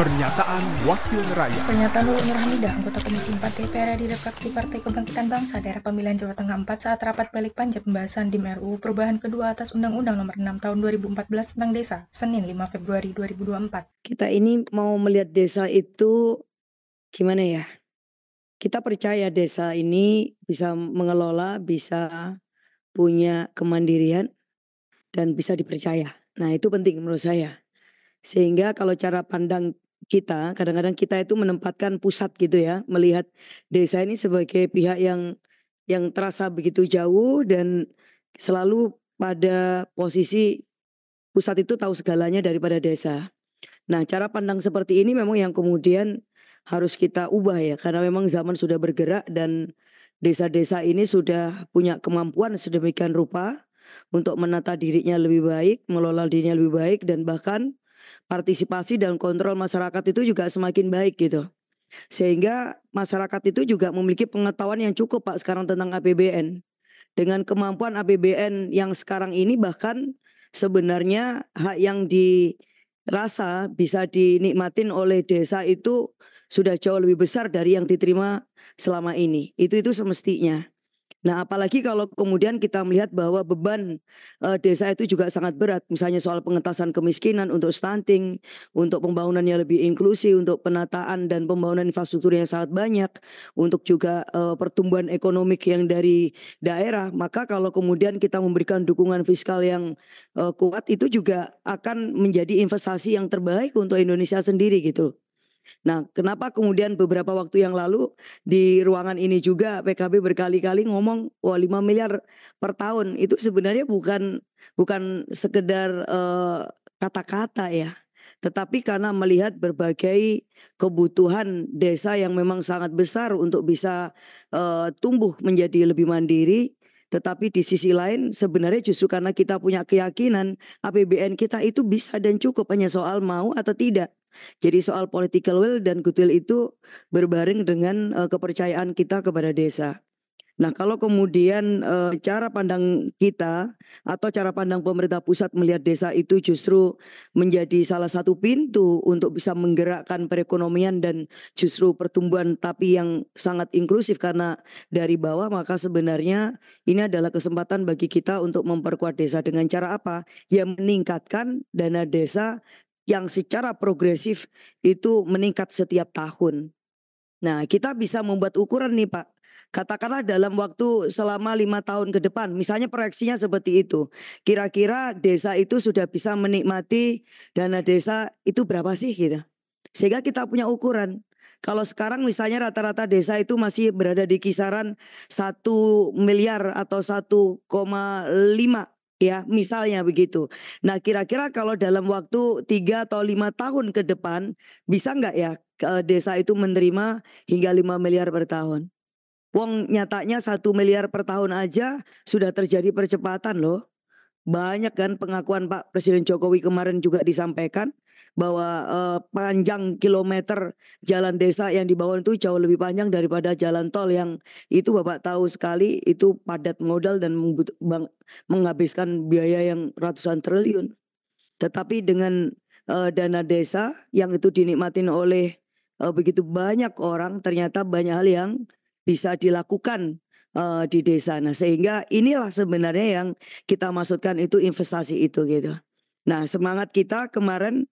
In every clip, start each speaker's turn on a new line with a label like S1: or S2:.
S1: Pernyataan Wakil Rakyat
S2: Pernyataan Lulu Nur Hamidah, anggota Komisi 4 DPR di fraksi Partai Kebangkitan Bangsa daerah pemilihan Jawa Tengah 4 saat rapat balik panja pembahasan DIM RUU perubahan kedua atas Undang-Undang Nomor 6 Tahun 2014 tentang Desa, Senin 5 Februari 2024.
S3: Kita ini mau melihat desa itu gimana ya? Kita percaya desa ini bisa mengelola, bisa punya kemandirian dan bisa dipercaya. Nah, itu penting menurut saya. Sehingga kalau cara pandang kita, kadang-kadang kita itu menempatkan pusat gitu ya, melihat desa ini sebagai pihak yang yang terasa begitu jauh dan selalu pada posisi pusat itu tahu segalanya daripada desa. Nah, cara pandang seperti ini memang yang kemudian harus kita ubah ya, karena memang zaman sudah bergerak dan desa-desa ini sudah punya kemampuan sedemikian rupa untuk menata dirinya lebih baik, mengelola dirinya lebih baik dan bahkan partisipasi dan kontrol masyarakat itu juga semakin baik gitu. Sehingga masyarakat itu juga memiliki pengetahuan yang cukup Pak sekarang tentang APBN. Dengan kemampuan APBN yang sekarang ini bahkan sebenarnya hak yang dirasa bisa dinikmatin oleh desa itu sudah jauh lebih besar dari yang diterima selama ini. Itu itu semestinya. Nah, apalagi kalau kemudian kita melihat bahwa beban uh, desa itu juga sangat berat, misalnya soal pengentasan kemiskinan untuk stunting, untuk pembangunan yang lebih inklusi, untuk penataan dan pembangunan infrastruktur yang sangat banyak, untuk juga uh, pertumbuhan ekonomi yang dari daerah. Maka kalau kemudian kita memberikan dukungan fiskal yang uh, kuat itu juga akan menjadi investasi yang terbaik untuk Indonesia sendiri gitu. Nah, kenapa kemudian beberapa waktu yang lalu di ruangan ini juga PKB berkali-kali ngomong wah 5 miliar per tahun itu sebenarnya bukan bukan sekedar kata kata-kata ya. Tetapi karena melihat berbagai kebutuhan desa yang memang sangat besar untuk bisa uh, tumbuh menjadi lebih mandiri, tetapi di sisi lain sebenarnya justru karena kita punya keyakinan APBN kita itu bisa dan cukup hanya soal mau atau tidak. Jadi soal political will dan goodwill itu berbaring dengan uh, kepercayaan kita kepada desa. Nah, kalau kemudian uh, cara pandang kita atau cara pandang pemerintah pusat melihat desa itu justru menjadi salah satu pintu untuk bisa menggerakkan perekonomian dan justru pertumbuhan tapi yang sangat inklusif karena dari bawah maka sebenarnya ini adalah kesempatan bagi kita untuk memperkuat desa dengan cara apa? Ya meningkatkan dana desa yang secara progresif itu meningkat setiap tahun. Nah, kita bisa membuat ukuran nih, Pak. Katakanlah dalam waktu selama lima tahun ke depan, misalnya proyeksinya seperti itu. Kira-kira desa itu sudah bisa menikmati dana desa itu berapa sih gitu. Sehingga kita punya ukuran. Kalau sekarang misalnya rata-rata desa itu masih berada di kisaran satu miliar atau 1,5 ya misalnya begitu. Nah kira-kira kalau dalam waktu tiga atau lima tahun ke depan bisa nggak ya desa itu menerima hingga 5 miliar per tahun? Wong nyatanya satu miliar per tahun aja sudah terjadi percepatan loh. Banyak kan pengakuan Pak Presiden Jokowi kemarin juga disampaikan bahwa uh, panjang kilometer jalan desa yang dibangun itu jauh lebih panjang daripada jalan tol yang itu Bapak tahu sekali itu padat modal dan menghabiskan biaya yang ratusan triliun. Tetapi dengan uh, dana desa yang itu dinikmatin oleh uh, begitu banyak orang ternyata banyak hal yang bisa dilakukan uh, di desa. Nah, sehingga inilah sebenarnya yang kita maksudkan itu investasi itu gitu. Nah, semangat kita kemarin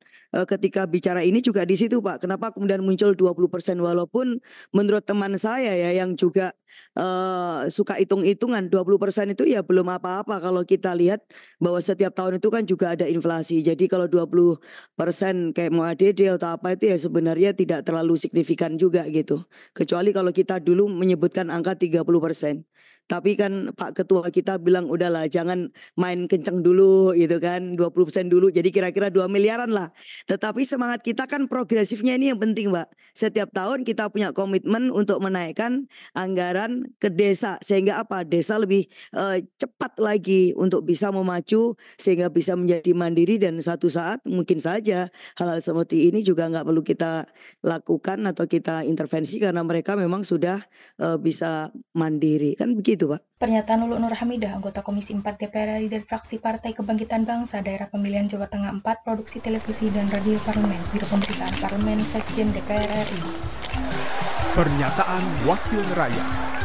S3: ketika bicara ini juga di situ Pak. Kenapa kemudian muncul 20% walaupun menurut teman saya ya yang juga uh, suka hitung-hitungan 20% itu ya belum apa-apa kalau kita lihat bahwa setiap tahun itu kan juga ada inflasi. Jadi kalau 20% kayak mau ADD atau apa itu ya sebenarnya tidak terlalu signifikan juga gitu. Kecuali kalau kita dulu menyebutkan angka 30%. Tapi kan Pak Ketua kita bilang udahlah jangan main kenceng dulu gitu kan 20% dulu jadi kira-kira 2 miliaran lah. Tetapi semangat kita kan progresifnya ini yang penting, Mbak. Setiap tahun kita punya komitmen untuk menaikkan anggaran ke desa sehingga apa? Desa lebih uh, cepat lagi untuk bisa memacu sehingga bisa menjadi mandiri dan satu saat mungkin saja hal-hal seperti ini juga nggak perlu kita lakukan atau kita intervensi karena mereka memang sudah uh, bisa mandiri. Kan begitu, Pak.
S2: Pernyataan Lulu Nur Hamidah, anggota Komisi 4 DPR RI dari fraksi Partai Kebangkitan Bangsa Daerah Pemilihan Jawa Tengah 4 Produksi Televisi dan Radio Parlemen, Biro Pemberitaan Parlemen, Sekjen DPR RI.
S1: Pernyataan Wakil Rakyat.